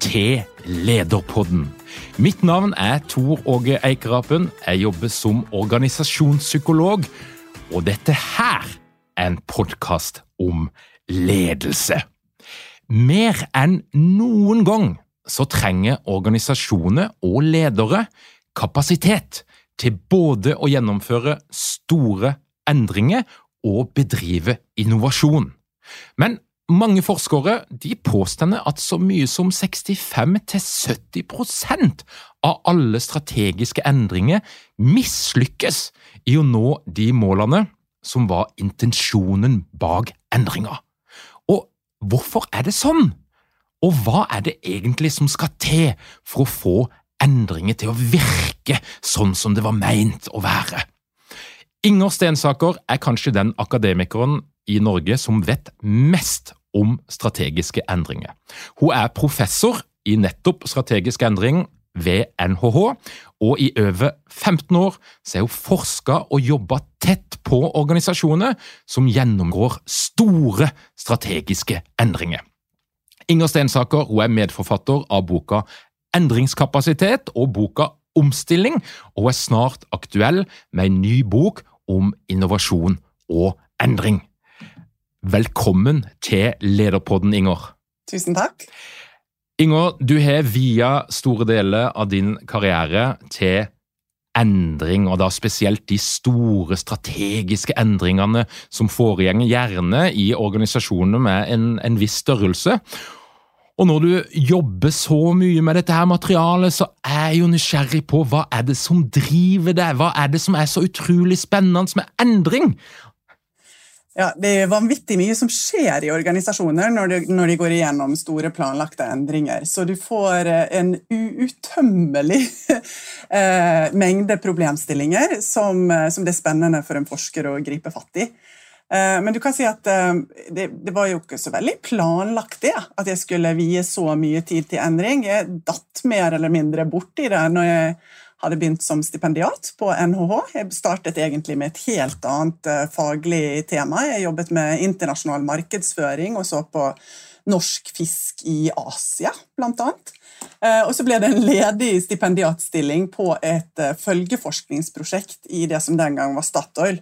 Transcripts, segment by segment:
til Lederpodden. Mitt navn er Tor Åge Eikerapen. Jeg jobber som organisasjonspsykolog, og dette her er en podkast om ledelse. Mer enn noen gang så trenger organisasjoner og ledere kapasitet til både å gjennomføre store endringer og bedrive innovasjon. Men mange forskere de påstår at så mye som 65–70% av alle strategiske endringer mislykkes i å nå de målene som var intensjonen bak endringa. Og hvorfor er det sånn? Og hva er det egentlig som skal til for å få endringer til å virke sånn som det var meint å være? Inger Stensaker er kanskje den akademikeren i Norge som vet mest om strategiske endringer. Hun er professor i nettopp strategisk endring ved NHH, og i over 15 år har hun forska og jobba tett på organisasjoner som gjennomgår store strategiske endringer. Inger Stensaker hun er medforfatter av boka Endringskapasitet og boka Omstilling, og er snart aktuell med en ny bok om innovasjon og endring. Velkommen til Lederpodden, Inger. Tusen takk. Inger, du har via store deler av din karriere til endring, og da spesielt de store strategiske endringene som foregår gjerne i organisasjoner med en, en viss størrelse. Og når du jobber så mye med dette her materialet, så er jeg jo nysgjerrig på hva er det som driver deg? Hva er det som er så utrolig spennende med endring? Ja, Det er vanvittig mye som skjer i organisasjoner når de, når de, går igjennom store planlagte endringer. Så du får eh, en uuttømmelig eh, mengde problemstillinger som, eh, som, det er spennende for en forsker å gripe fatt i. Men du kan si at det, det, var jo ikke så veldig planlagt det, at jeg skulle vie så mye tid til endring. Jeg datt mer eller mindre borti det når jeg hadde begynt som stipendiat på NHH. Jeg startet egentlig med et helt annet uh, faglig tema. Jeg jobbet med internasjonal markedsføring og så på norsk fisk i Asia, blant annet. Uh, og så ble det en ledig stipendiatstilling på et uh, følgeforskningsprosjekt i det som den gang var Statoil.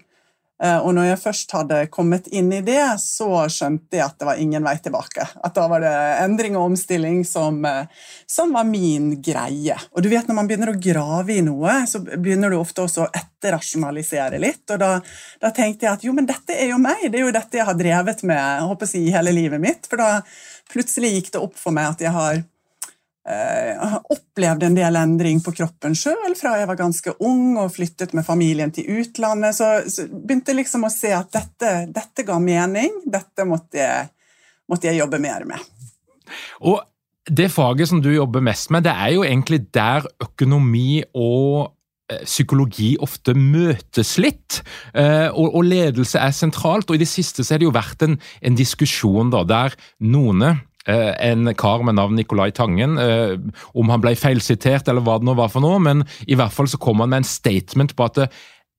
Eh, og når jeg først hadde kommet inn i det, så skjønte jeg at det var ingen vei tilbake. At da var det endring og omstilling som, eh, som, var min greie. Og du vet, når man begynner å grave i noe, så begynner du ofte også å etterrasjonalisere litt. Og da, da, tenkte jeg at jo, men dette er jo meg, det er jo dette jeg har drevet med jeg håper si, hele livet mitt. For da plutselig gikk det opp for meg at jeg har eh, opplevd en del endring på kroppen sjøl fra jeg var ganske ung og flyttet med familien til utlandet. Så, så begynte jeg liksom å se at dette, dette ga mening. Dette måtte jeg, måtte jeg, jobbe mer med. Og det faget som du jobber mest med, det er jo egentlig der økonomi og eh, psykologi ofte møtes litt, eh, og, ledelse er sentralt. og I det siste så har det jo vært en, en diskusjon da, der noen en kar med navn Nicolai Tangen. Eh, om han ble feilsitert eller hva det nå var for noe, men i hvert fall så kom han med en statement på at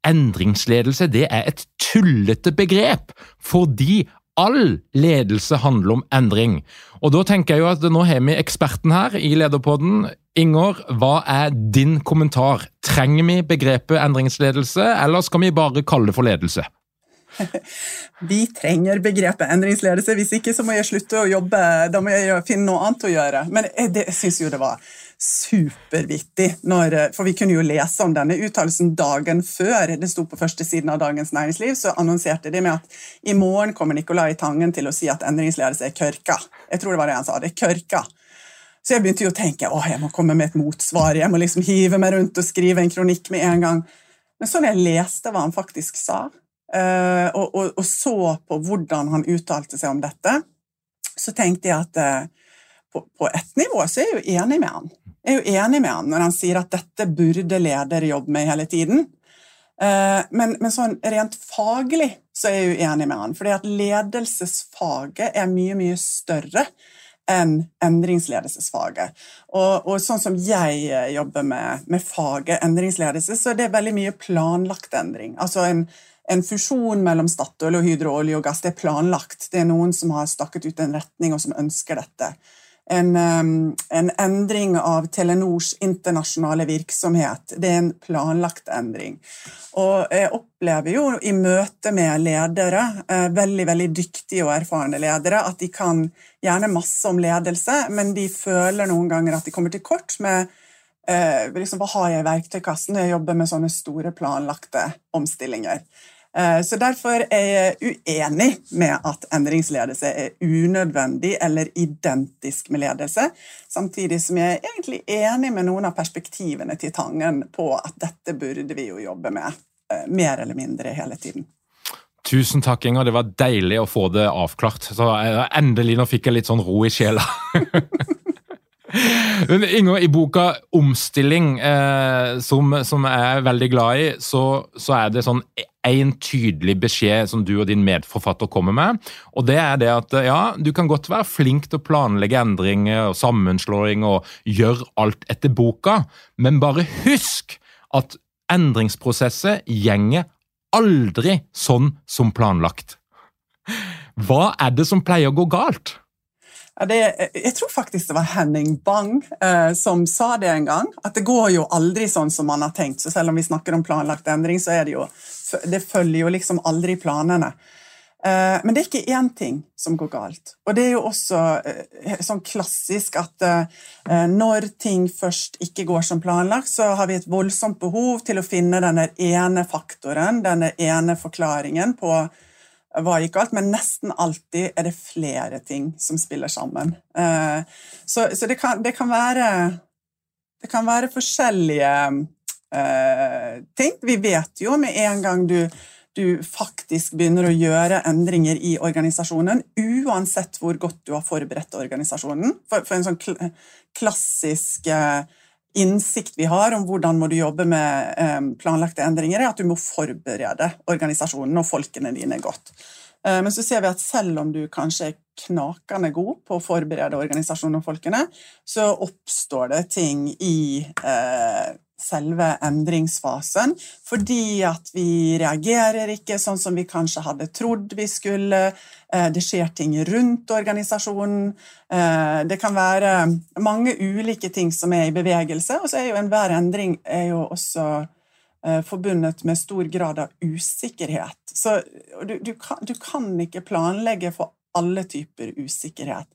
endringsledelse det er et tullete begrep, fordi all ledelse handler om endring. Og da tenker jeg jo at Nå har vi eksperten her i Lederpodden. Inger, hva er din kommentar? Trenger vi begrepet endringsledelse, eller skal vi bare kalle det for ledelse? Vi trenger begrepet endringsledelse, hvis ikke så må jeg slutte å jobbe. Da må jeg finne noe annet å gjøre. Men jeg, jeg syns jo det var supervittig. Når, for vi kunne jo lese om denne uttalelsen dagen før det sto på første siden av Dagens Næringsliv. Så annonserte de med at i morgen kommer Nicolai Tangen til å si at endringsledelse er kørka. Jeg tror det var det han sa. Det er kørka. Så jeg begynte jo å tenke å, jeg må komme med et motsvar. Jeg må liksom hive meg rundt og skrive en kronikk med en gang. Men så når jeg leste hva han faktisk sa, eh, og, og, og så på hvordan han uttalte seg om dette, så tenkte jeg at eh, på, på ett nivå så er jeg jo enig med han. Jeg er jo enig med han når han sier at dette burde ledere jobbe med hele tiden. Eh, men, men sånn rent faglig så er jeg jo enig med han, fordi at ledelsesfaget er mye, mye større enn endringsledelsesfaget. Og, og, sånn som jeg eh, jobber med, med, faget endringsledelse, så er det veldig mye planlagt endring. Altså en, en fusjon mellom Statoil og Hydro olje og gass det er planlagt. Det er noen som har stakket ut en retning, og som ønsker dette en, en, endring av Telenors internasjonale virksomhet. Det er en planlagt endring. Og jeg opplever jo i møte med ledere, eh, veldig veldig dyktige og erfarne ledere, at de kan gjerne masse om ledelse, men de føler noen ganger at de kommer til kort med eh, liksom, Hva har jeg i verktøykassen når jeg jobber med sånne store, planlagte omstillinger? Eh, så Derfor er jeg uenig med at endringsledelse er unødvendig eller identisk med ledelse, samtidig som jeg er egentlig enig med noen av perspektivene til Tangen på at dette burde vi jo jobbe med eh, mer eller mindre hele tiden. Tusen takk, Inger. Det var deilig å få det avklart. Så eh, Endelig nå fikk jeg litt sånn ro i sjela. Inger, i boka 'Omstilling', eh, som, som, jeg er veldig glad i, så, så er det sånn én tydelig beskjed som du og din medforfatter kommer med. Og det er det at ja, du kan godt være flink til å planlegge endringer og sammenslåing og gjøre alt etter boka, men bare husk at endringsprosesset gjenger aldri sånn som planlagt. Hva er det som pleier å gå galt? Det, jeg tror faktisk det var Henning Bang eh, som sa det en gang. At det går jo aldri sånn som man har tenkt. Så selv om vi snakker om planlagt endring, så er det jo Det følger jo liksom aldri planene. Eh, men det er ikke én ting som går galt. Og det er jo også eh, sånn klassisk at eh, når ting først ikke går som planlagt, så har vi et voldsomt behov til å finne denne ene faktoren, denne ene forklaringen på hva ikke alt, men nesten alltid er det flere ting som spiller sammen. Eh, så, så det, kan, det, kan, være Det kan være forskjellige uh, ting. Vi vet jo med en gang du, du faktisk begynner å gjøre endringer i organisasjonen, uansett hvor godt du har forberedt organisasjonen. For, for en sånn kl klassisk uh, innsikt vi har om hvordan må du jobbe med eh, planlagte endringer, er at du må forberede organisasjonen og folkene dine godt. Eh, men så ser vi at selv om du kanskje er knakende god på å forberede organisasjonen og folkene, så oppstår det ting i eh, selve endringsfasen, fordi at vi reagerer ikke sånn som vi kanskje hadde trodd vi skulle. Eh, det skjer ting rundt organisasjonen. Eh, det kan være mange ulike ting som er i bevegelse, og så er jo enhver endring er jo også eh, forbundet med stor grad av usikkerhet. Så du, du, kan, du kan ikke planlegge for alle typer usikkerhet.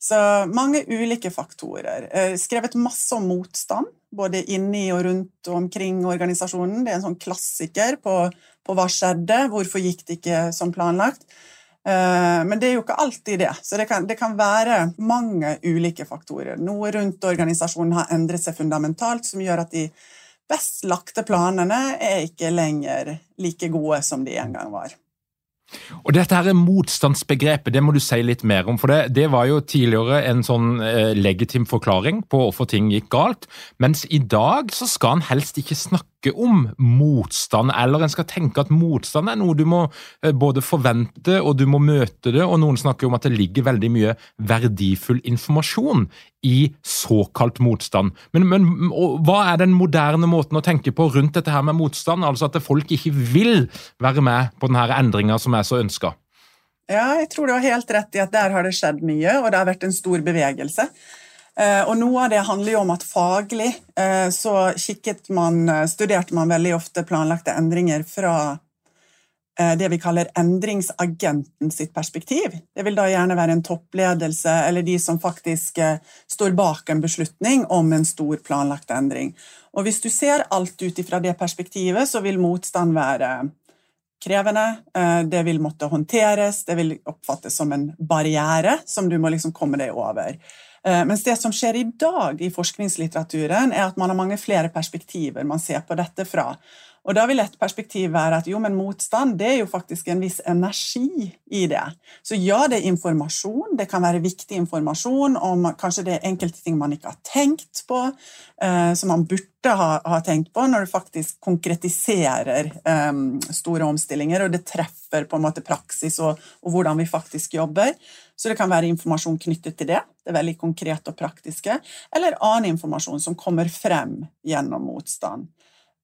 Så mange ulike faktorer. Skrevet masse om motstand både inni og rundt og omkring organisasjonen. Det er en sånn klassiker på, på hva skjedde, hvorfor gikk det ikke som planlagt. Eh, men det er jo ikke alltid det. Så det kan, det kan, være mange ulike faktorer. Noe rundt organisasjonen har endret seg fundamentalt, som gjør at de best lagte planene er ikke lenger like gode som de en gang var. Og dette her er Motstandsbegrepet det må du si litt mer om. for Det, det var jo tidligere en sånn eh, legitim forklaring på hvorfor ting gikk galt. Mens i dag så skal en helst ikke snakke snakke om motstand, eller en skal tenke at motstand er noe du må eh, både forvente og du må møte det, og noen snakker om at det ligger veldig mye verdifull informasjon i såkalt motstand. Men, men hva er den moderne måten å tenke på rundt dette her med motstand? Altså at folk ikke vil være med på denne endringa som er så ønska? Ja, jeg tror du har helt rett i at der har det skjedd mye, og det har vært en stor bevegelse. Eh, og noe av det handler jo om at faglig så kikket man, eh, studerte man veldig ofte planlagte endringer fra det vi kaller endringsagenten sitt perspektiv. Det vil da gjerne være en toppledelse eller de som faktisk står bak en beslutning om en stor planlagt endring. Og hvis du ser alt ut ifra det perspektivet, så vil motstand være krevende. Det vil måtte håndteres, det vil oppfattes som en barriere som du må liksom komme deg over. Eh, mens det som skjer i dag i forskningslitteraturen, er at man har mange flere perspektiver man ser på dette fra. Og da vil et perspektiv være at jo, men motstand det er jo faktisk en viss energi i det. Så ja, det er informasjon. Det kan være viktig informasjon om kanskje det er enkelte ting man ikke har tenkt på, eh, som man burde ha, ha, tenkt på når du faktisk konkretiserer eh, store omstillinger, og det treffer på en måte praksis og, og hvordan vi faktisk jobber. Så det kan være informasjon knyttet til det, det er veldig konkrete og praktiske, eller annen informasjon som kommer frem gjennom motstand.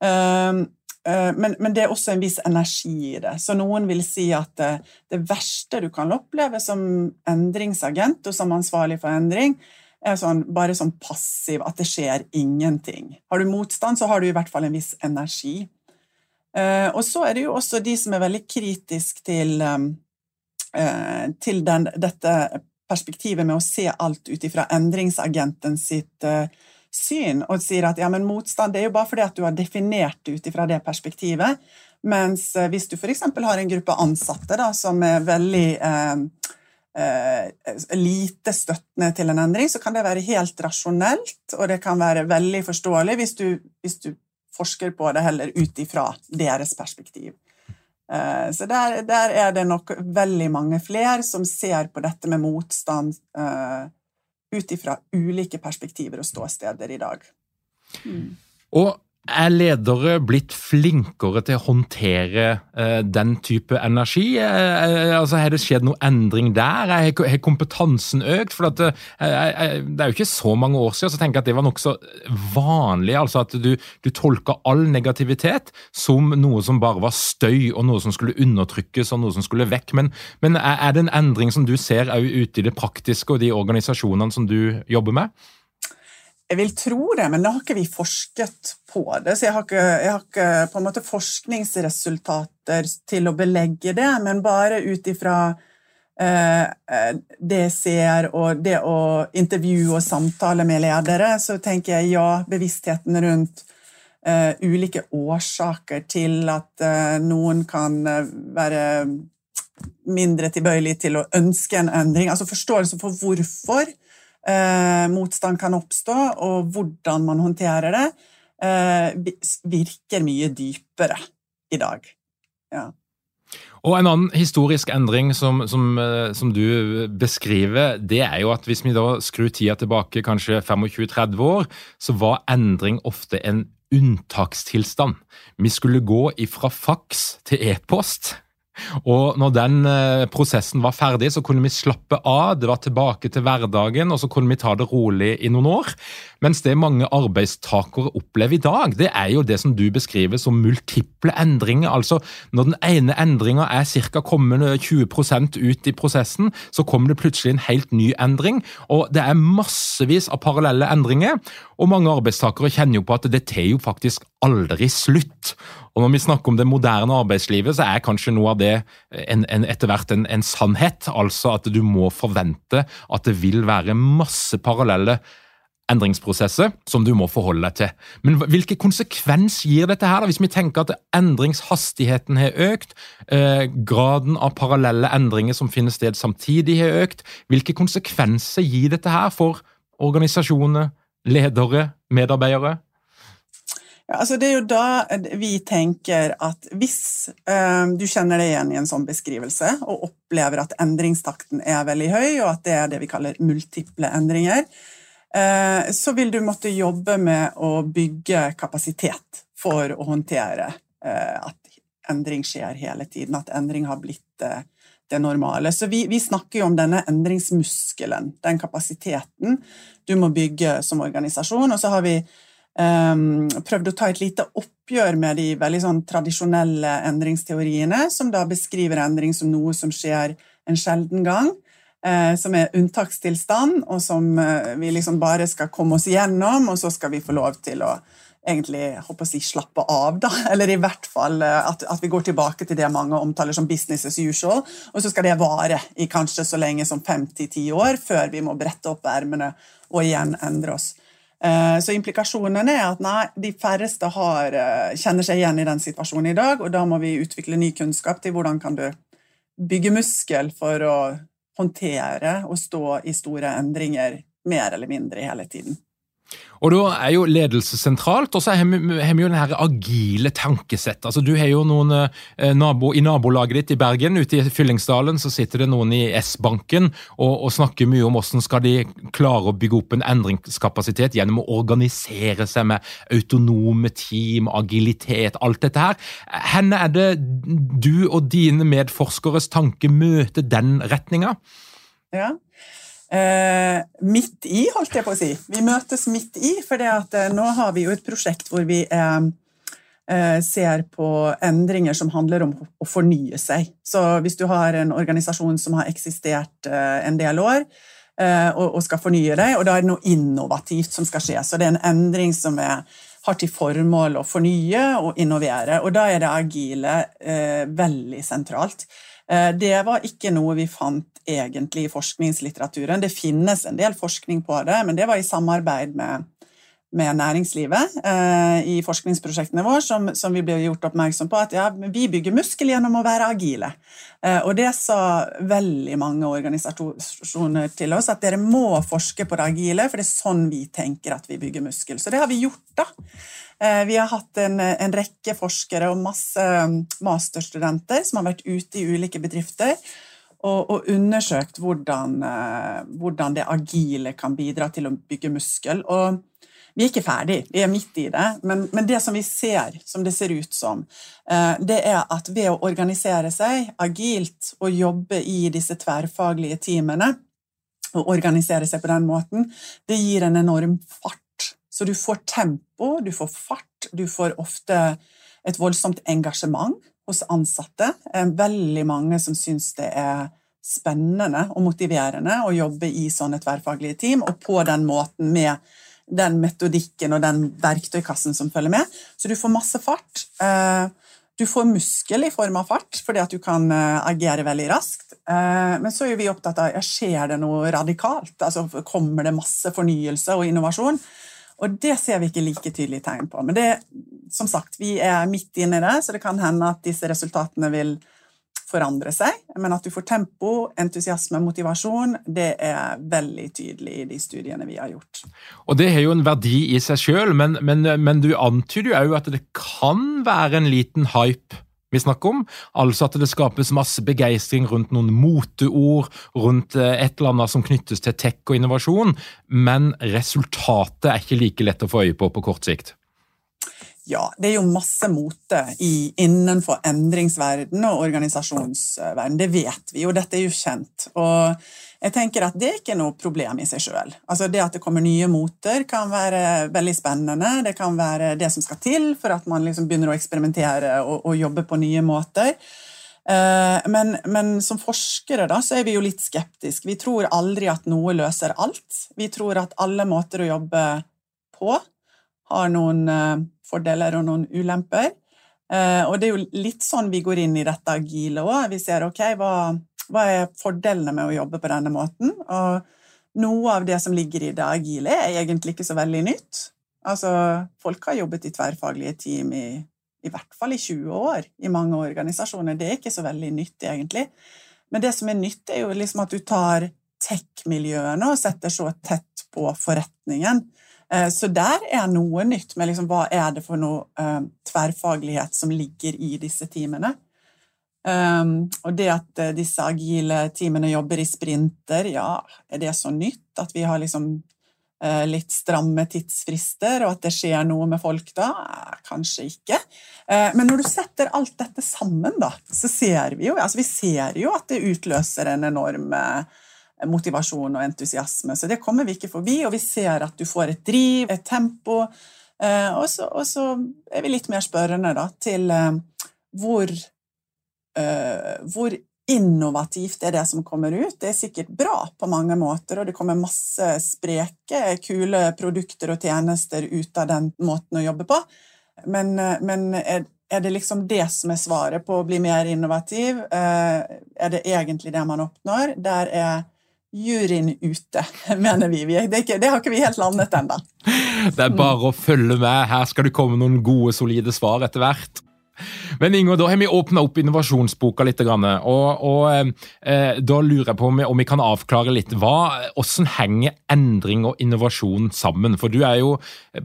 Um, men, men, det er også en viss energi i det. Så noen vil si at det, det, verste du kan oppleve som endringsagent og som ansvarlig for endring, er sånn, bare sånn passiv, at det skjer ingenting. Har du motstand, så har du i hvert fall en viss energi. Uh, og så er det jo også de som er veldig kritiske til Eh, til den, dette perspektivet med å se alt ut ifra endringsagenten sitt uh, syn, og sier at ja, men motstand det er jo bare fordi at du har definert det ut ifra det perspektivet. Mens uh, hvis du f.eks. har en gruppe ansatte da, som er veldig uh, lite støttende til en endring, så kan det være helt rasjonelt, og det kan være veldig forståelig hvis du, hvis du forsker på det heller ut ifra deres perspektiv. Eh, så der, der, er det nok veldig mange flere som ser på dette med motstand uh, ut ifra ulike perspektiver og ståsteder i dag. Mm. Og er ledere blitt flinkere til å håndtere eh, den type energi? Eh, altså, Har det skjedd noe endring der? Har kompetansen økt? For at, eh, Det er jo ikke så mange år siden så tenker jeg at det var nokså vanlig. altså At du, du tolka all negativitet som noe som bare var støy, og noe som skulle undertrykkes og noe som skulle vekk. Men, men er det en endring som du ser ute i det praktiske og de organisasjonene som du jobber med? Jeg vil tro det, men da har ikke vi forsket på det. Så jeg har ikke, jeg har ikke på en måte forskningsresultater til å belegge det, men bare ut ifra eh, det jeg ser, og det å intervjue og samtale med ledere, så tenker jeg ja, bevisstheten rundt eh, ulike årsaker til at eh, noen kan eh, være mindre tilbøyelig til å ønske en endring, altså forståelse for hvorfor eh, motstand kan oppstå, og hvordan man håndterer det, eh, virker mye dypere i dag. Ja. Og En annen historisk endring som, som, eh, som, du beskriver, det er jo at hvis vi da skrur tida tilbake kanskje 25-30 år, så var endring ofte en unntakstilstand. Vi skulle gå ifra faks til e-post. Og når den eh, prosessen var ferdig, så kunne vi slappe av, det var tilbake til hverdagen, og så kunne vi ta det rolig i noen år. Mens det mange arbeidstakere opplever i dag, det er jo det som du beskriver som multiple endringer. Altså når den ene endringa er ca. kommende 20% ut i prosessen, så kommer det plutselig en helt ny endring. Og det er massevis av parallelle endringer, og mange arbeidstakere kjenner jo på at det tar jo faktisk aldri slutt. Og Når vi snakker om det moderne arbeidslivet, så er kanskje noe av det en, en, etter hvert en, en, sannhet. Altså at du må forvente at det vil være masse parallelle endringsprosesser som du må forholde deg til. Men hvilke konsekvens gir dette her, da, hvis vi tenker at endringshastigheten har økt, eh, graden av parallelle endringer som finner sted samtidig har økt? Hvilke konsekvenser gir dette her for organisasjoner, ledere, medarbeidere? Ja, altså det er jo da vi tenker at hvis eh, du kjenner deg igjen i en sånn beskrivelse og opplever at endringstakten er veldig høy, og at det er det vi kaller multiple endringer, eh, så vil du måtte jobbe med å bygge kapasitet for å håndtere at endring skjer hele tiden, at endring har blitt det normale. Så vi, vi, snakker jo om denne endringsmuskelen, den kapasiteten du må bygge som organisasjon. Og så har vi um, prøvd å ta et lite oppgjør med de veldig sånn tradisjonelle endringsteoriene, som da beskriver endring som noe som skjer en sjelden gang. Uh, som er unntakstilstand, og som uh, vi liksom bare skal komme oss gjennom, og så skal vi få lov til å egentlig håper å si, slappe av, da. Eller i hvert fall eh, at, at, vi går tilbake til det mange omtaler som business as usual. Og så skal det vare i kanskje så lenge som fem til ti år før vi må brette opp ermene og igjen endre oss. Eh, så implikasjonen er at nei, de færreste har, eh, kjenner seg igjen i den situasjonen i dag, og da må vi utvikle ny kunnskap til hvordan kan du bygge muskel for å håndtere og stå i store endringer mer eller mindre hele tiden. Og Da er jo ledelse sentralt, og så har vi jo den agile tankesett. Altså, du har jo noen eh, nabo, I nabolaget ditt i Bergen, ute i Fyllingsdalen, så sitter det noen i S-banken og, og, snakker mye om hvordan skal de klare å bygge opp en endringskapasitet gjennom å organisere seg med autonome team, agilitet, alt dette her. Henne er det du og dine medforskeres tanke møter den retninga? Ja, midt i, holdt jeg på å si. Vi møtes midt i, for eh, nå har vi jo et prosjekt hvor vi eh, eh, ser på endringer som handler om å fornye seg. Så hvis du har en organisasjon som har eksistert eh, en del år, eh, og, skal fornye deg, og da er det noe innovativt som skal skje. Så det er en endring som er, har til formål å fornye og innovere, og da er det agile veldig sentralt. Det var ikke noe vi fant egentlig i forskningslitteraturen. Det finnes en del forskning på det, men det var i samarbeid med, med næringslivet eh, i forskningsprosjektene våre, som, som, vi ble gjort oppmerksom på at ja, vi bygger muskel gjennom å være agile. Eh, og det sa veldig mange organisasjoner til oss, at dere må forske på det agile, for det er sånn vi tenker at vi bygger muskel. Så det har vi gjort, da. Eh, vi har hatt en, en rekke forskere og masse masterstudenter som har vært ute i ulike bedrifter og, og undersøkt hvordan, eh, hvordan, det agile kan bidra til å bygge muskel. Og vi er ikke ferdig, vi er midt i det, men, men, det som vi ser, som det ser ut som, eh, det er at ved å organisere seg agilt og jobbe i disse tverrfaglige teamene, og organisere seg på den måten, det gir en enorm fart. Så du får tempo, du får fart, du får ofte et voldsomt engasjement hos ansatte. Veldig mange som syns det er spennende og motiverende å jobbe i sånne tverrfaglige team, og på den måten med den metodikken og den verktøykassen som følger med. Så du får masse fart. Eh, du får muskel i form av fart, fordi at du kan eh, agere veldig raskt. Eh, men så er vi opptatt av ja, skjer det noe radikalt. Altså, kommer det masse fornyelse og innovasjon? Og det ser vi ikke like tydelige tegn på. Men det, som sagt, vi er midt inne i det, så det kan hende at disse resultatene vil forandre seg. Men at du får tempo, entusiasme, motivasjon, det er veldig tydelig i de studiene vi har gjort. Og Det har jo en verdi i seg sjøl, men, men, men, du antyder jo at det kan være en liten hype vi snakker om. Altså at det skapes masse begeistring rundt noen moteord, rundt eh, et eller annet som knyttes til tech og innovasjon, men resultatet er ikke like lett å få øye på på kort sikt. Ja, det er jo masse mote i, innenfor endringsverden og organisasjonsverden. Det vet vi jo, dette er jo kjent. Og jeg tenker at det er ikke noe problem i seg sjøl. Altså det at det kommer nye moter, kan være veldig spennende. Det kan være det som skal til for at man liksom begynner å eksperimentere og, og jobbe på nye måter. Eh, men, men, som forskere da, så er vi jo litt skeptiske. Vi tror aldri at noe løser alt. Vi tror at alle måter å jobbe på har noen eh, fordeler og noen ulemper. Eh, og det er jo litt sånn vi går inn i dette agile òg. Vi ser ok, hva, hva, er fordelene med å jobbe på denne måten? Og noe av det som ligger i det agile, er egentlig ikke så veldig nytt. Altså, folk har jobbet i tverrfaglige team i, i hvert fall i 20 år i mange organisasjoner. Det er ikke så veldig nytt, egentlig. Men det som er nytt, er jo liksom at du tar tech-miljøene og setter så tett på forretningen. Eh, så der er noe nytt med liksom, hva er det for noe um, tverrfaglighet som ligger i disse teamene. Um, og det at uh, disse agile teamene jobber i sprinter, ja, er det så nytt at vi har liksom eh, litt stramme tidsfrister, og at det skjer noe med folk da? Kanskje ikke. Eh, men når du setter alt dette sammen, da, så ser vi jo, altså vi ser jo at det utløser en enorm motivasjon og entusiasme. Så det kommer vi ikke forbi, og vi ser at du får et driv, et tempo. Og så, og så er vi litt mer spørrende da, til hvor, hvor innovativt er det som kommer ut. Det er sikkert bra på mange måter, og det kommer masse spreke, kule produkter og tjenester ut av den måten å jobbe på. Men, men er, er, det liksom det som er svaret på å bli mer innovativ? Eh, er det egentlig det man oppnår? Der er juryen ute, mener vi. Det, ikke, det har ikke vi helt landet ennå. Det er bare å følge med. Her skal det komme noen gode, solide svar etter hvert. Men Ingo, da har vi åpna opp innovasjonsboka litt. Og, og eh, Da lurer jeg på om vi, om vi, kan avklare litt. Hva, Hvordan henger endring og innovasjon sammen? For Du er jo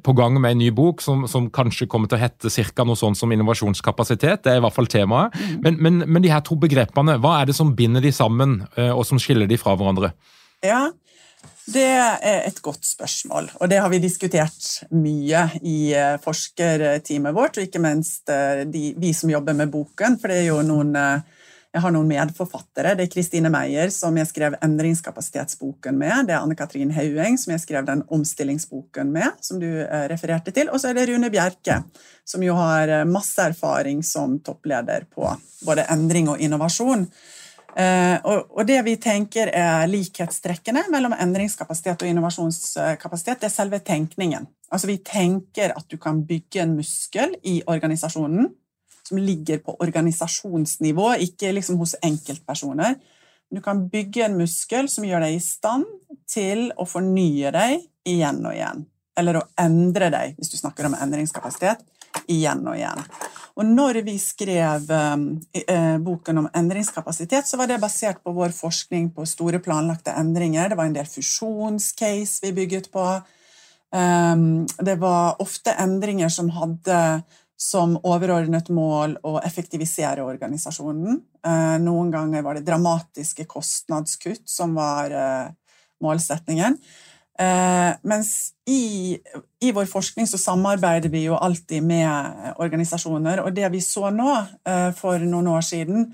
på gang med en ny bok som, som kanskje kommer til å hete cirka noe sånt som innovasjonskapasitet. Det er i hvert fall temaet. Mm. Men, men, men de her to begrepene, hva er det som binder de sammen, eh, og som skiller de fra hverandre? Ja, det er et godt spørsmål, og det har vi diskutert mye i eh, forskerteamet vårt, og ikke minst eh, de, vi som jobber med boken. For det er jo noen eh, Jeg har noen medforfattere. Det er Kristine Meyer, som jeg skrev endringskapasitetsboken med. Det er Anne Katrin Haueng, som jeg skrev den omstillingsboken med, som du refererte til. Og så er det Rune Bjerke, som jo har masse erfaring som toppleder på både endring og innovasjon. Eh, og det vi tenker er likhetstrekkene mellom endringskapasitet og innovasjonskapasitet, det er selve tenkningen. Altså Vi tenker at du kan bygge en muskel i organisasjonen som ligger på organisasjonsnivå, ikke liksom hos enkeltpersoner. Du kan bygge en muskel som gjør deg i stand til å fornye deg igjen og igjen. Eller å endre deg, hvis du snakker om endringskapasitet, igjen og igjen. Og når vi skrev um, eh, boken om endringskapasitet, så var det basert på vår forskning på store planlagte endringer. Det var en del fusjonscase vi bygget på. Um, det var ofte endringer som hadde som overordnet mål å effektivisere organisasjonen. Uh, noen ganger var det dramatiske kostnadskutt som var uh, målsetningen. Eh, mens i, i, vår forskning så samarbeider vi jo alltid med organisasjoner, og det vi så nå eh, for noen år siden,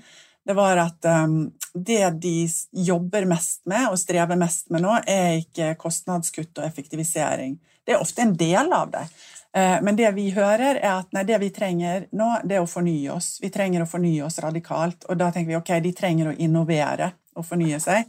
det var at um, det de jobber mest med og strever mest med nå, er ikke kostnadskutt og effektivisering. Det er ofte en del av det. Eh, men det vi hører, er at nei, det vi trenger nå, det er å fornye oss. Vi trenger å fornye oss radikalt. Og da tenker vi ok, de trenger å innovere og fornye seg.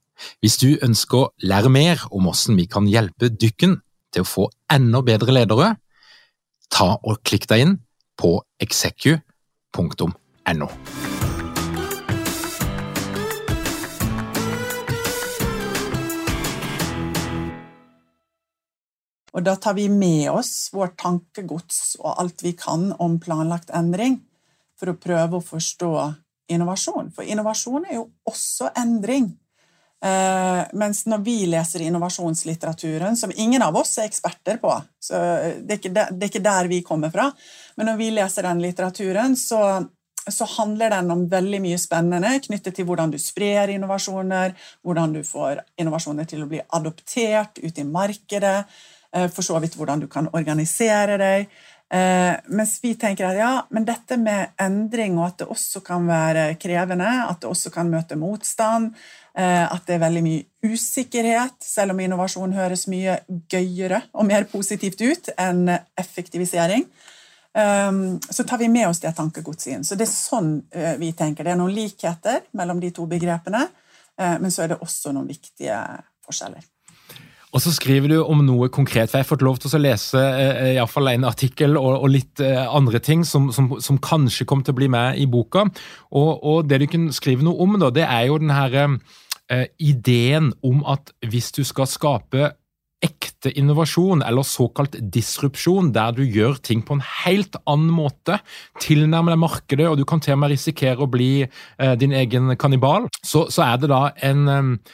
Hvis du ønsker å lære mer om hvordan vi kan hjelpe dykken til å få enda bedre ledere, ta og klikk deg inn på execu.no. Og da tar vi med oss vårt tankegods og alt vi kan om planlagt endring, for å prøve å forstå innovasjon. For innovasjon er jo også endring. Uh, mens når vi leser innovasjonslitteraturen, som ingen av oss er eksperter på så det er, der, det er ikke der vi kommer fra, men når vi leser den litteraturen, så, så, handler den om veldig mye spennende knyttet til hvordan du sprer innovasjoner, hvordan du får innovasjoner til å bli adoptert ut i markedet, uh, for så vidt hvordan du kan organisere deg. Uh, mens vi tenker at ja, men dette med endring, og at det også kan være krevende, at det også kan møte motstand, Eh, at det er veldig mye usikkerhet, selv om innovasjon høres mye gøyere og mer positivt ut enn effektivisering. eh, så tar vi med oss det tankegodset inn. Så det er sånn eh, vi tenker. Det er noen likheter mellom de to begrepene, eh, men så er det også noen viktige forskjeller. Og så skriver du om noe konkret, for jeg har fått lov til å lese eh, i en artikkel og, og litt eh, andre ting som, som, som, kanskje kommer til å bli med i boka. Og, og det du kan skrive noe om, da, det er jo den her eh, ideen om at hvis du skal skape ekte innovasjon, eller såkalt disrupsjon, der du gjør ting på en helt annen måte, tilnærmer deg markedet, og du kan til og med risikere å bli eh, din egen kannibal, så, så, er det da en, eh,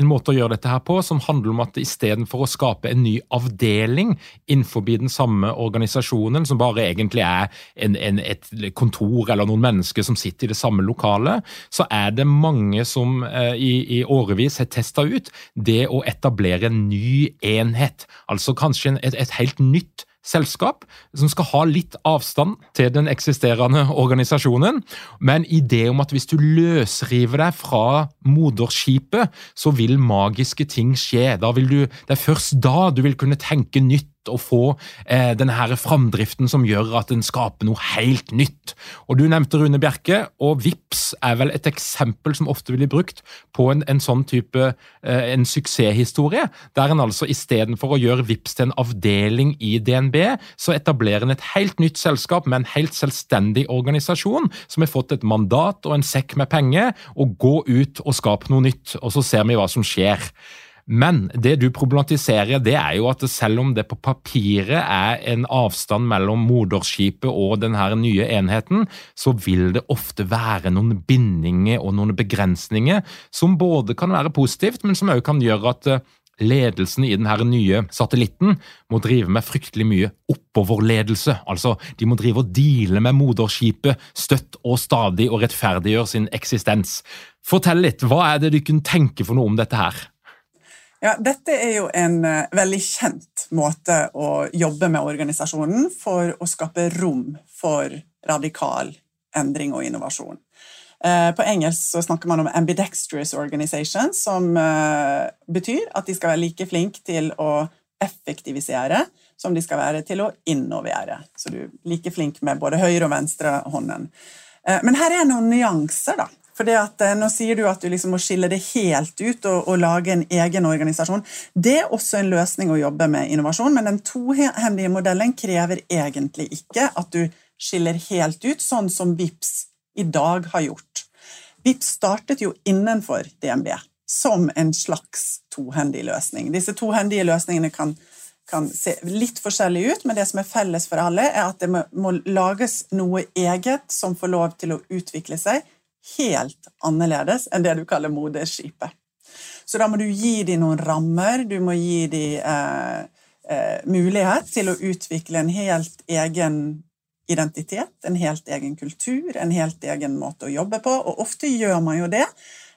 en måte å gjøre dette her på som handler om at istedenfor å skape en ny avdeling innenfor den samme organisasjonen, som bare egentlig er en, en, et kontor eller noen mennesker som sitter i det samme lokalet, så er det mange som eh, i, i, årevis har testa ut det å etablere en ny enhet. Altså kanskje et, et helt nytt selskap som skal ha litt avstand til den eksisterende organisasjonen, med en idé om at hvis du løsriver deg fra moderskipet, så vil magiske ting skje. Du, det er først da du vil kunne tenke nytt å få eh, denne her framdriften som gjør at en skaper noe helt nytt. Og Du nevnte Rune Bjerke, og VIPS er vel et eksempel som ofte blir brukt på en, en sånn type eh, en suksesshistorie, der en altså istedenfor å gjøre VIPS til en avdeling i DNB, så etablerer en et helt nytt selskap med en helt selvstendig organisasjon, som har fått et mandat og en sekk med penger, og gå ut og skape noe nytt, og så ser vi hva som skjer. Men det du problematiserer, det er jo at selv om det på papiret er en avstand mellom moderskipet og denne nye enheten, så vil det ofte være noen bindinger og noen begrensninger som både kan være positivt, men som også kan gjøre at eh, ledelsen i denne nye satellitten må drive med fryktelig mye oppoverledelse. Altså, de må drive og deale med moderskipet støtt og stadig og rettferdiggjøre sin eksistens. Fortell litt, hva er det du kunne tenke for noe om dette her? Ja, Dette er jo en uh, veldig kjent måte å jobbe med organisasjonen for å skape rom for radikal endring og innovasjon. Uh, på engelsk så snakker man om ambidextrous organization, som uh, betyr at de skal være like flinke til å effektivisere som de skal være til å innovere. Så du er like flink med både høyre og venstre hånden. Men her er noen nyanser, da. For at Nå sier du at du liksom må skille det helt ut og, og, lage en egen organisasjon. Det er også en løsning å jobbe med innovasjon, men den tohendige modellen krever egentlig ikke at du skiller helt ut, sånn som VIPS i dag har gjort. VIPS startet jo innenfor DNB som en slags tohendig løsning. Disse tohendige løsningene kan, kan se litt forskjellig ut, men det som er felles for alle, er at det må, må lages noe eget som får lov til å utvikle seg helt annerledes enn det du kaller moderskipet. Så da må du gi dem noen rammer, du må gi dem eh, eh, mulighet til å utvikle en helt egen identitet, en helt egen kultur, en helt egen måte å jobbe på. Og ofte gjør man jo det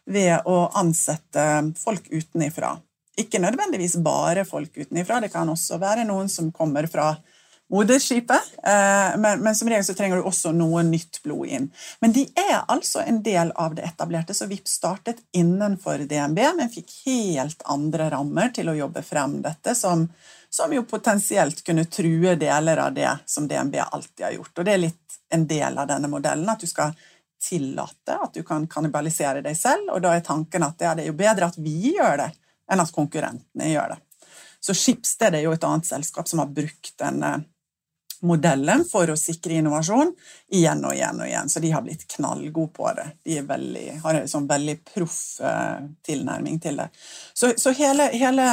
ved å ansette folk utenifra. Ikke nødvendigvis bare folk utenifra, det kan også være noen som kommer fra moderskipet. Eh, men, men, som regel så trenger du også noe nytt blod inn. Men de er altså en del av det etablerte, så VIP startet innenfor DNB, men fikk helt andre rammer til å jobbe frem dette, som, som jo potensielt kunne true deler av det som DNB alltid har gjort. Og det er litt en del av denne modellen, at du skal tillate at du kan kannibalisere deg selv, og da er tanken at det er jo bedre at vi gjør det, enn at konkurrentene gjør det. Så Schibsted er jo et annet selskap som har brukt denne modellen for å sikre innovasjon igjen og igjen og igjen. Så de har blitt knallgode på det. De veldig, har en sånn veldig proff uh, tilnærming til det. Så, så hele, hele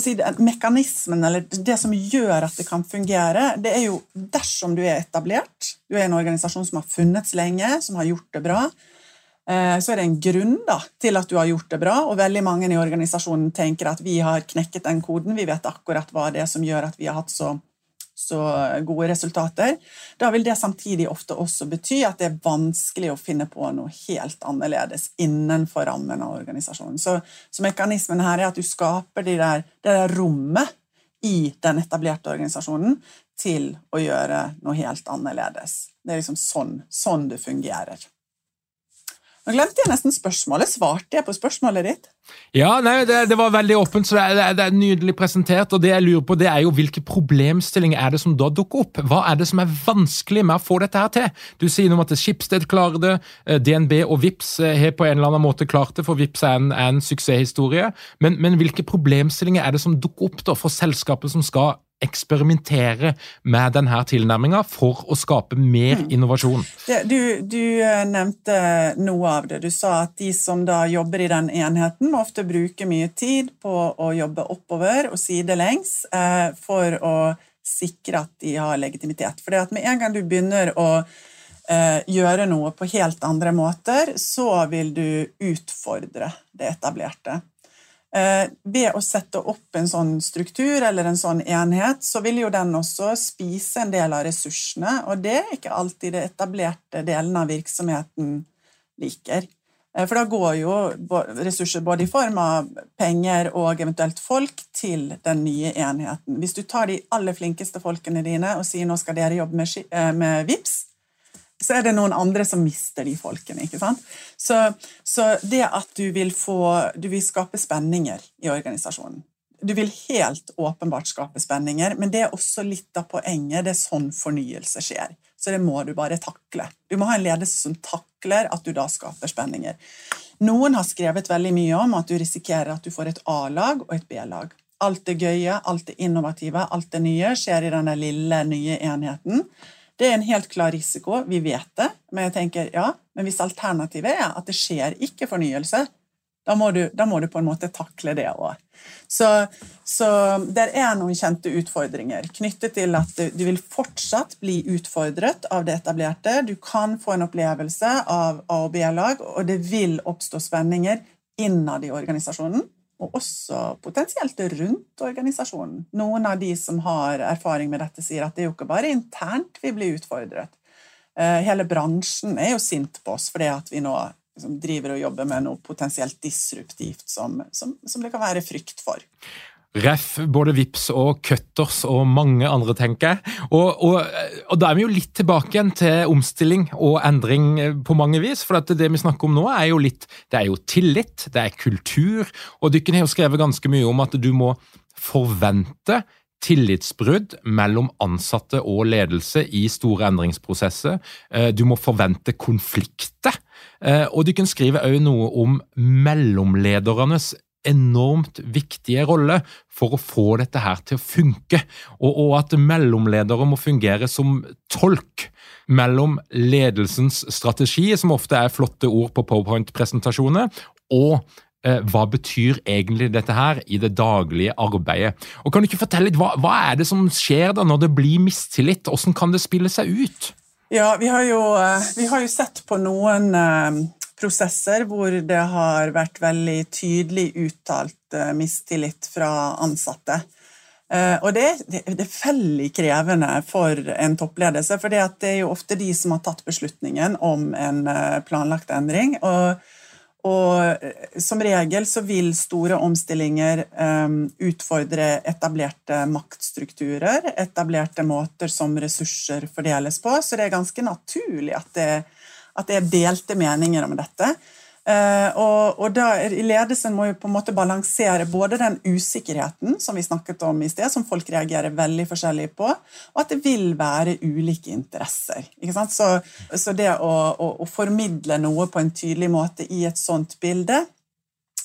si, mekanismen, eller det som gjør at det kan fungere, det er jo dersom du er etablert, du er en organisasjon som har funnets lenge, som har gjort det bra, eh, så er det en grunn da, til at du har gjort det bra, og veldig mange i organisasjonen tenker at vi har knekket den koden, vi vet akkurat hva det er som gjør at vi har hatt så så gode resultater. Da vil det samtidig ofte også bety at det er vanskelig å finne på noe helt annerledes innenfor rammen av organisasjonen. Så, så mekanismen her er at du skaper det der, det der rommet i den etablerte organisasjonen til å gjøre noe helt annerledes. Det er liksom sånn, sånn det fungerer. Nå glemte jeg nesten spørsmålet. Svarte jeg på spørsmålet ditt? Ja, nei, det, det var veldig åpent, så det er, det er, nydelig presentert. og Det jeg lurer på, det er jo hvilke problemstillinger er det som da dukker opp? Hva er det som er vanskelig med å få dette her til? Du sier noe om at Skipsted klarer det, eh, DNB og VIPS eh, har på en eller annen måte klart det, for VIPS er en, er en suksesshistorie. Men, men, hvilke problemstillinger er det som dukker opp da for selskapet som skal eksperimentere med denne tilnærminga for å skape mer Mm. innovasjon? Du, du eh, nevnte noe av det. Du sa at de som da jobber i den enheten, ofte bruker mye tid på å jobbe oppover og sidelengs eh, for å sikre at de har legitimitet. For med en gang du begynner å eh, gjøre noe på helt andre måter, så vil du utfordre det etablerte. Eh, ved å sette opp en sånn struktur eller en sånn enhet, så vil jo den også spise en del av ressursene, og det er ikke alltid det etablerte delen av virksomheten liker. Eh, For da går jo ressurser både i form av penger og eventuelt folk til den nye enheten. Hvis du tar de aller flinkeste folkene dine og sier nå skal dere jobbe med, eh, med VIPS, så er det noen andre som mister de folkene. ikke sant? Så, så det at du vil få Du vil skape spenninger i organisasjonen. Du vil helt åpenbart skape spenninger, men det er også litt av poenget. Det er sånn fornyelse skjer. Så det må du bare takle. Du må ha en ledelse som takler at du da skaper spenninger. Noen har skrevet veldig mye om at du risikerer at du får et A-lag og et B-lag. Alt det gøye, alt det innovative, alt det nye skjer i denne lille, nye enheten. Det er en helt klar risiko, vi vet det, men jeg tenker ja, men hvis alternativet er at det skjer ikke fornyelse, da må du, da må du på en måte takle det òg. Så, så det er noen kjente utfordringer knyttet til at du, du vil fortsatt bli utfordret av det etablerte. Du kan få en opplevelse av A- og B-lag, og det vil oppstå spenninger innad i organisasjonen. Og også potensielt rundt organisasjonen. Noen av de som har erfaring med dette, sier at det er jo ikke bare internt vi blir utfordret. Eh, Hele bransjen er jo sint på oss fordi at vi nå liksom driver og jobber med noe potensielt disruptivt som, som, som det kan være frykt for. Ref både Vips og Cutters og mange andre, tenker jeg. Og, og, og da er vi jo litt tilbake igjen til omstilling og endring eh, på mange vis. For det vi snakker om nå, er jo litt Det er jo tillit, det er kultur. Og Dykken har jo skrevet ganske mye om at du må forvente tillitsbrudd mellom ansatte og ledelse i store endringsprosesser. Eh, Du må forvente konflikter. Eh, Og Dykken skriver skrive også noe om mellomledernes enormt viktige rolle for å få dette her til å funke, og, og at mellomledere må fungere som tolk mellom ledelsens strategi, som ofte er flotte ord på PowerPoint-presentasjoner, og eh, hva betyr egentlig dette her i det daglige arbeidet. Og Kan du ikke fortelle litt, hva, hva er det som skjer da når det blir mistillit? Hvordan kan det spille seg ut? Ja, vi har jo, eh, vi har jo sett på noen eh, prosesser hvor det har vært veldig tydelig uttalt eh, mistillit fra ansatte. Eh, Og det, det, er veldig krevende for en toppledelse, for det er jo ofte de som har tatt beslutningen om en eh, planlagt endring. Og, og som regel så vil store omstillinger utfordre etablerte maktstrukturer, etablerte måter som ressurser fordeles på, så det er ganske naturlig at det, at det er delte meninger om dette. Eh, og, og da, Ledelsen må jo på en måte balansere både den usikkerheten som vi snakket om i sted, som folk reagerer veldig forskjellig på, og at det vil være ulike interesser. Så, så det å, å, å formidle noe på en tydelig måte i et sånt bilde,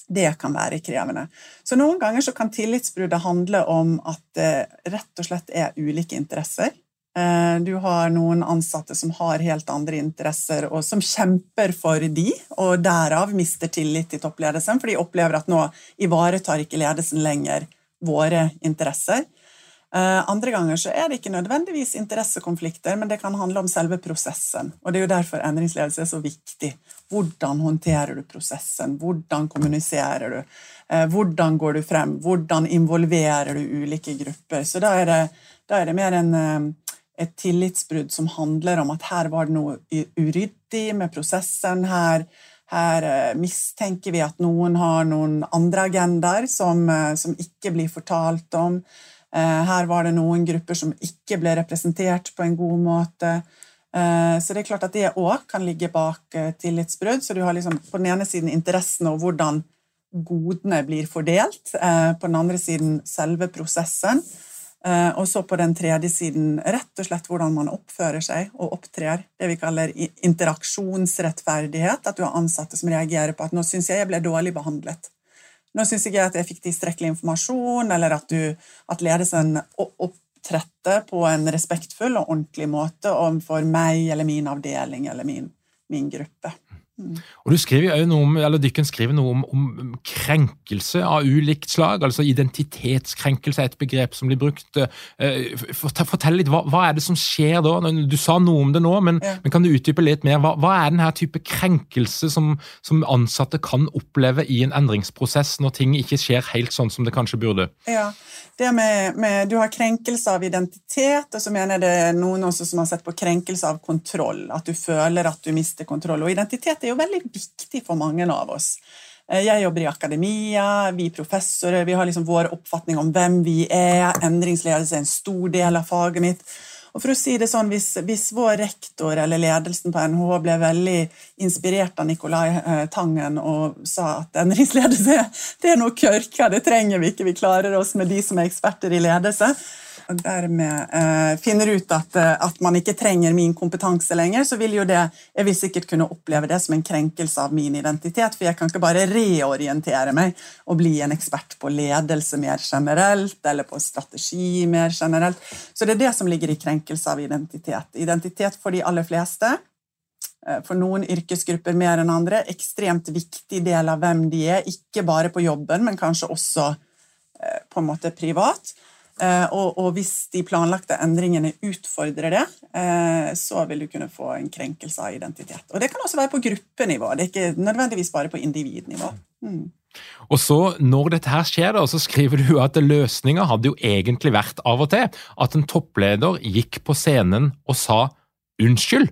det kan være krevende. Så Noen ganger så kan tillitsbruddet handle om at det rett og slett er ulike interesser. Eh, Du har noen ansatte som har helt andre interesser, og som kjemper for de, og derav mister tillit til toppledelsen, for de opplever at nå ivaretar ikke ledelsen lenger våre interesser. Eh, Andre ganger så er det ikke nødvendigvis interessekonflikter, men det kan handle om selve prosessen. Og Det er jo derfor endringsledelse er så viktig. Hvordan håndterer du prosessen? Hvordan kommuniserer du? Eh, Hvordan går du frem? Hvordan involverer du ulike grupper? Så da er det, da er det mer en, et tillitsbrudd som handler om at her var det noe uryddig med prosessen. Her, her eh, mistenker vi at noen har noen andre agendaer som, eh, som ikke blir fortalt om. Eh, Her var det noen grupper som ikke ble representert på en god måte. Så det er klart at det òg kan ligge bak tillitsbrudd. Så du har liksom på den ene siden interessen og hvordan godene blir fordelt. På den andre siden selve prosessen. Eh, Og så på den tredje siden rett og slett hvordan man oppfører seg og opptrer. Det vi kaller interaksjonsrettferdighet. At du har ansatte som reagerer på at 'nå syns jeg jeg ble dårlig behandlet'. Nå syns jeg at jeg fikk tilstrekkelig informasjon, eller at, du, at ledelsen o- opptrette på en respektfull og ordentlig måte overfor meg eller min avdeling eller min, min gruppe. Og du skriver jo noe om, eller Dykken skriver noe om, om, krenkelse av ulikt slag. altså Identitetskrenkelse er et begrep som blir brukt. Eh, fortell litt, hva, hva er det som skjer da? Du sa noe om det nå, men, ja. men kan du utdype litt mer? Hva, hva er denne type krenkelse som, som, ansatte kan oppleve i en endringsprosess når ting ikke skjer helt sånn som det kanskje burde? Ja, det med, med, Du har krenkelse av identitet, og så mener jeg det noen også som har sett på krenkelse av kontroll. At du føler at du mister kontroll. Og identitet er jo veldig viktig for mange av oss. Eh, jeg jobber i akademia, vi professorer, vi har liksom vår oppfatning om hvem vi er. Endringsledelse er en stor del av faget mitt. Og for å si det sånn, hvis, hvis, vår rektor eller ledelsen på NH ble veldig inspirert av Nicolai eh, Tangen og sa at endringsledelse det er noe kørka, det trenger vi ikke, vi klarer oss med de som er eksperter i ledelse, dermed eh, finner ut at, eh, at, man ikke trenger min kompetanse lenger, så vil jo det Jeg vil sikkert kunne oppleve det som en krenkelse av min identitet, for jeg kan ikke bare reorientere meg og bli en ekspert på ledelse mer generelt, eller på strategi mer generelt. Så det er det som ligger i krenkelse av identitet. Identitet for de aller fleste eh, for noen yrkesgrupper mer enn andre, ekstremt viktig del av hvem de er, ikke bare på jobben, men kanskje også eh, på en måte privat. Eh, og, og, hvis de planlagte endringene utfordrer det, eh, så vil du kunne få en krenkelse av identitet. Og Det kan også være på gruppenivå, det er ikke nødvendigvis bare på individnivå. Mm. Og så, Når dette her skjer, da, så skriver du at løsninga hadde jo egentlig vært av og til at en toppleder gikk på scenen og sa unnskyld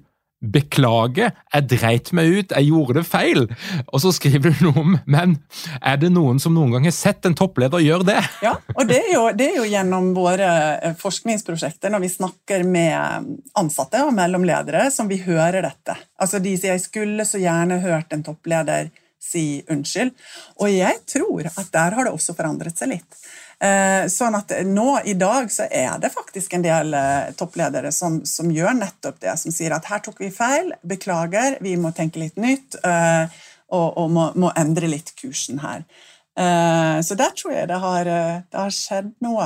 Beklager, jeg dreit meg ut, jeg gjorde det feil. Og så skriver du noe om Men er det noen som noen gang har sett en toppleder gjøre det? Ja, og det er, jo, det er jo gjennom våre eh, forskningsprosjekter, når vi snakker med ansatte og mellomledere, som vi hører dette. Altså De sier 'jeg skulle så gjerne hørt en toppleder si unnskyld'. Og jeg tror at der har det også forandret seg litt. Eh, sånn at nå i dag så er det faktisk en del eh, toppledere som, som, gjør nettopp det. Som sier at her tok vi feil, beklager, vi må tenke litt nytt eh, og, og må, må, endre litt kursen her. Så der tror jeg det har, det har skjedd noe.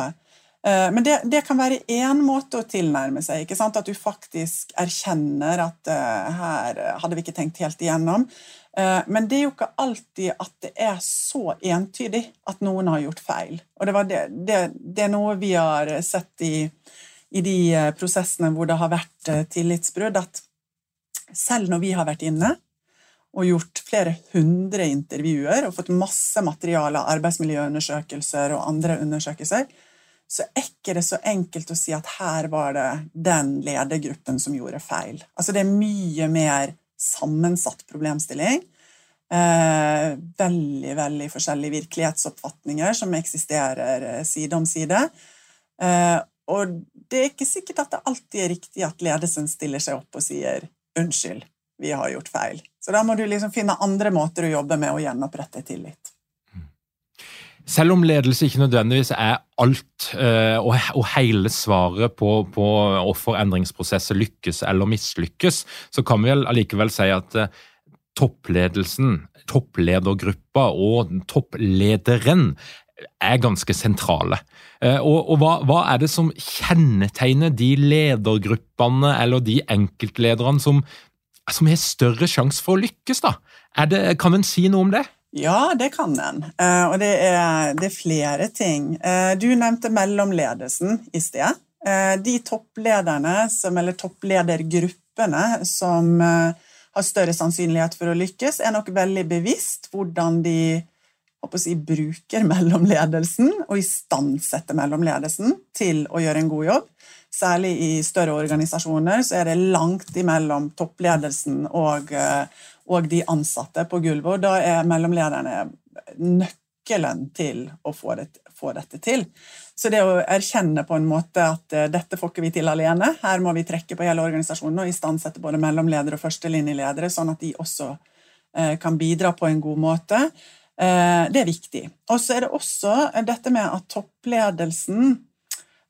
Men det, det, kan være én måte å tilnærme seg. ikke sant? At du faktisk erkjenner at her hadde vi ikke tenkt helt igjennom. Eh, men det er jo ikke alltid at det er så entydig at noen har gjort feil. Og det, det, det, det er noe vi har sett i, i, de eh, prosessene hvor det har vært eh, tillitsbrudd, at selv når vi har vært inne og gjort flere hundre intervjuer og fått masse materiale, arbeidsmiljøundersøkelser og andre undersøkelser, så er ikke det så enkelt å si at her var det den ledergruppen som gjorde feil. Altså Det er mye mer sammensatt problemstilling. Eh, veldig, veldig forskjellige virkelighetsoppfatninger som eksisterer eh, side om side. Eh, og det er ikke sikkert at det alltid er riktig at ledelsen stiller seg opp og sier 'unnskyld, vi har gjort feil'. Så da må du liksom finne andre måter å jobbe med å gjenopprette tillit. Selv om ledelse ikke nødvendigvis er alt uh, og, hele svaret på, på hvorfor endringsprosesser lykkes eller mislykkes, så kan vi allikevel si at uh, toppledelsen, toppledergruppa og topplederen er ganske sentrale. Uh, og, og hva, hva, er det som kjennetegner de ledergruppene eller de enkeltlederne som, som har større sjanse for å lykkes? da? Det, kan en si noe om det? Ja, det kan en. Eh, og det er, det er flere ting. Eh, du nevnte mellomledelsen i sted. Eh, de topplederne, som, eller toppledergruppene, som har større sannsynlighet for å lykkes, er nok veldig bevisst hvordan de si, bruker mellomledelsen og istandsetter mellomledelsen til å gjøre en god jobb. Særlig i større organisasjoner så er det langt imellom toppledelsen og, og de ansatte på gulvet. Og da er mellomlederne nøkkelen til å få, det, få, dette til. Så det å erkjenne på en måte at uh, dette får ikke vi til alene, her må vi trekke på hele organisasjonen og istandsette både mellomledere og førstelinjeledere, sånn at de også uh, kan bidra på en god måte. Uh, det er viktig. Og så er det også dette med at toppledelsen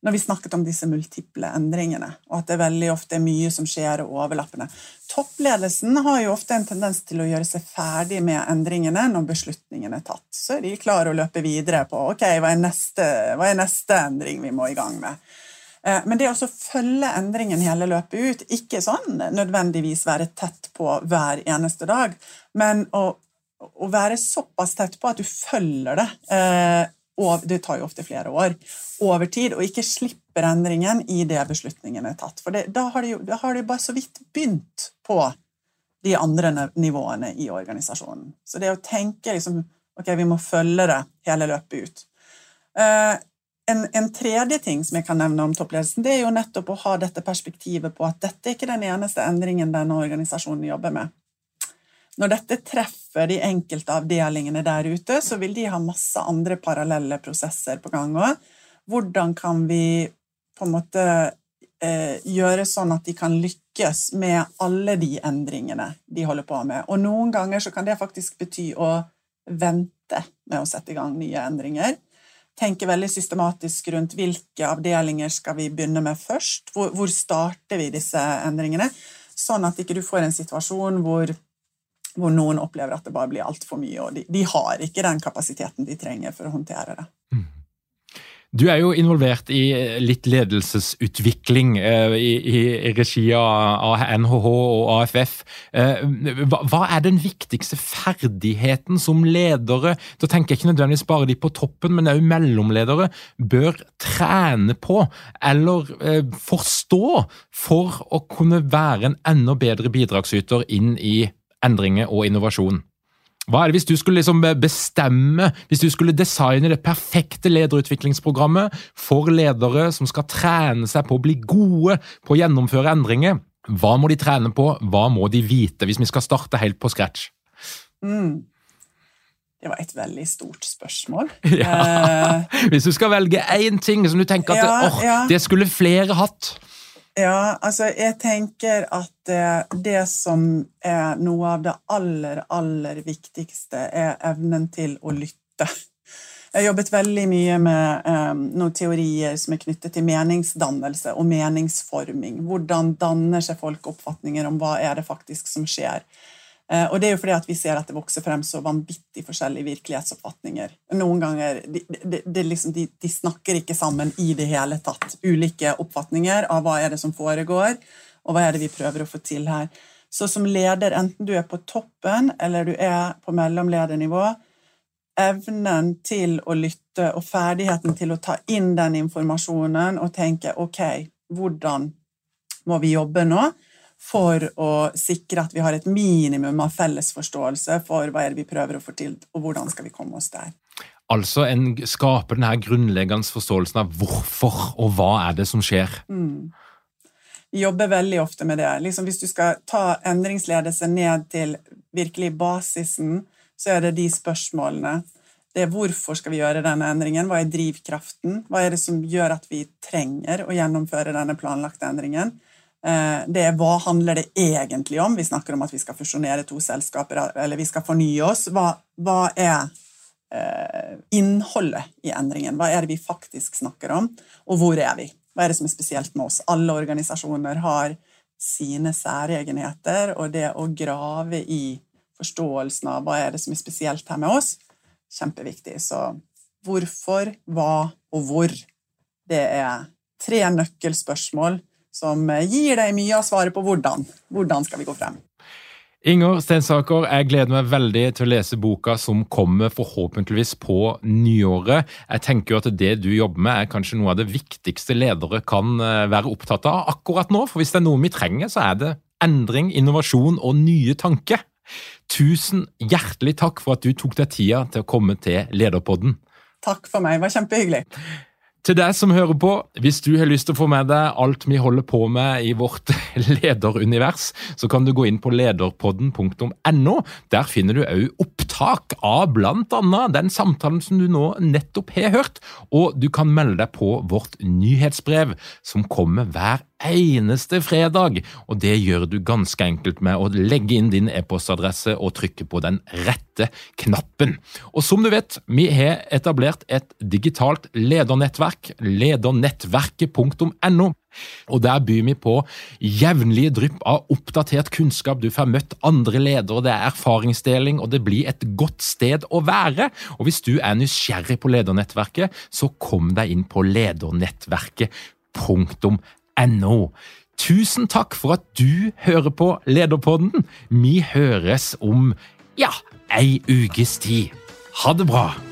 når vi snakket om disse multiple endringene, og at det veldig ofte er mye som skjer og overlappende. Toppledelsen har jo ofte en tendens til å gjøre seg ferdig med endringene når beslutningen er tatt. Så er de klare å løpe videre på ok, hva er neste, hva er neste endring vi må i gang med. Eh, men det å følge endringen hele løpet ut, ikke sånn nødvendigvis være tett på hver eneste dag, men å, å være såpass tett på at du følger det, eh, og det tar jo ofte flere år, over tid, og ikke slipper endringen i det beslutningen er tatt. For det, da har de da har de bare så vidt begynt på de andre nivåene i organisasjonen. Så det å tenke liksom, ok, vi må følge det hele løpet ut. Uh, en, en, tredje ting som jeg kan nevne om toppledelsen, det er jo nettopp å ha dette perspektivet på at dette er ikke den eneste endringen denne organisasjonen jobber med. Når dette treffer de enkelte avdelingene der ute, så vil de ha masse andre parallelle prosesser på gang òg. Hvordan kan vi på en måte eh, gjøre sånn at de kan lykkes med alle de endringene de holder på med? Og noen ganger så kan det faktisk bety å vente med å sette i gang nye endringer Tenke veldig systematisk rundt hvilke avdelinger skal vi begynne med først. Hvor, hvor starter vi disse endringene? Sånn at ikke du får en situasjon hvor, hvor noen opplever at det bare blir altfor mye, og de, de, har ikke den kapasiteten de trenger for å håndtere det. Mm. Du er jo involvert i litt ledelsesutvikling eh, i, i regi av NHH og AFF. Eh, hva er den viktigste ferdigheten som ledere, da tenker jeg ikke nødvendigvis bare de på toppen, men også mellomledere, bør trene på eller eh, forstå for å kunne være en enda bedre bidragsyter inn i endringer og innovasjon? Hva er det hvis du skulle liksom bestemme, hvis du skulle designe det perfekte lederutviklingsprogrammet for ledere som skal trene seg på å bli gode på å gjennomføre endringer? Hva må de trene på, hva må de vite, hvis vi skal starte helt på scratch? Mm. Det var et veldig stort spørsmål. Ja. Eh, hvis du skal velge én ting som du tenker at ja, oh, ja. det skulle flere hatt, ja, altså jeg tenker at det, det, som er noe av det aller, aller viktigste, er evnen til å lytte. Jeg har jobbet veldig mye med um, noen teorier som er knyttet til meningsdannelse og meningsforming. Hvordan danner seg folk oppfatninger om hva er det faktisk som skjer? Eh, og det er jo fordi at vi ser at det vokser frem så vanvittig forskjellige virkelighetsoppfatninger. Noen ganger de, de, de, liksom, de, snakker ikke sammen i det hele tatt. Ulike oppfatninger av hva er det som foregår, og hva er det vi prøver å få til her. Så som leder, enten du er på toppen eller du er på mellomledernivå, evnen til å lytte og ferdigheten til å ta inn den informasjonen og tenke ok, hvordan må vi jobbe nå? For å sikre at vi har et minimum av felles forståelse for hva er det vi prøver å få til, og hvordan skal vi komme oss der. Altså en, skaper denne grunnleggende forståelsen av hvorfor og hva er det som skjer. Mm. Vi jobber veldig ofte med det. Liksom hvis du skal ta endringsledelse ned til virkelig basisen, så er det de spørsmålene. Det er hvorfor skal vi gjøre denne endringen, hva er drivkraften, hva er det som gjør at vi trenger å gjennomføre denne planlagte endringen, det er hva handler det egentlig om? Vi snakker om at vi skal fusjonere to selskaper, eller vi skal fornye oss. Hva, hva er eh, innholdet i endringen? Hva er det vi faktisk snakker om, og hvor er vi? Hva er det som er spesielt med oss? Alle organisasjoner har sine særegenheter, og det å grave i forståelsen av hva er det som er spesielt her med oss, kjempeviktig. Så hvorfor, hva og hvor, det er tre nøkkelspørsmål som gir deg mye av svaret på hvordan. Hvordan skal vi gå frem? Inger Stensaker, jeg gleder meg veldig til å lese boka som kommer forhåpentligvis på nyåret. Jeg tenker jo at det du jobber med er kanskje noe av det viktigste ledere kan eh, være opptatt av akkurat nå. For hvis det er noe vi trenger, så er det endring, innovasjon og nye tanker. Tusen hjertelig takk for at du tok deg tida til å komme til Lederpodden. Takk for meg, det var kjempehyggelig. Til deg som hører på, hvis du har lyst til å få med deg alt vi holder på med i vårt lederunivers, så kan du gå inn på lederpodden.no. Der finner du òg opptak av bl.a. den samtalen som du nå nettopp har hørt, og du kan melde deg på vårt nyhetsbrev, som kommer hver eneste fredag, og det gjør du ganske enkelt med å legge inn din e-postadresse og trykke på den rette knappen. Og som du vet, vi har etablert et digitalt ledernettverk, ledernettverket.no. Og Der byr vi på jevnlige drypp av oppdatert kunnskap. Du får møtt andre ledere, det er erfaringsdeling, og det blir et godt sted å være. Og Hvis du er nysgjerrig på ledernettverket, så kom deg inn på ledernettverket Tusen takk for at du hører på Lederpodden. Vi høres om ja, ei ukes tid. Ha det bra!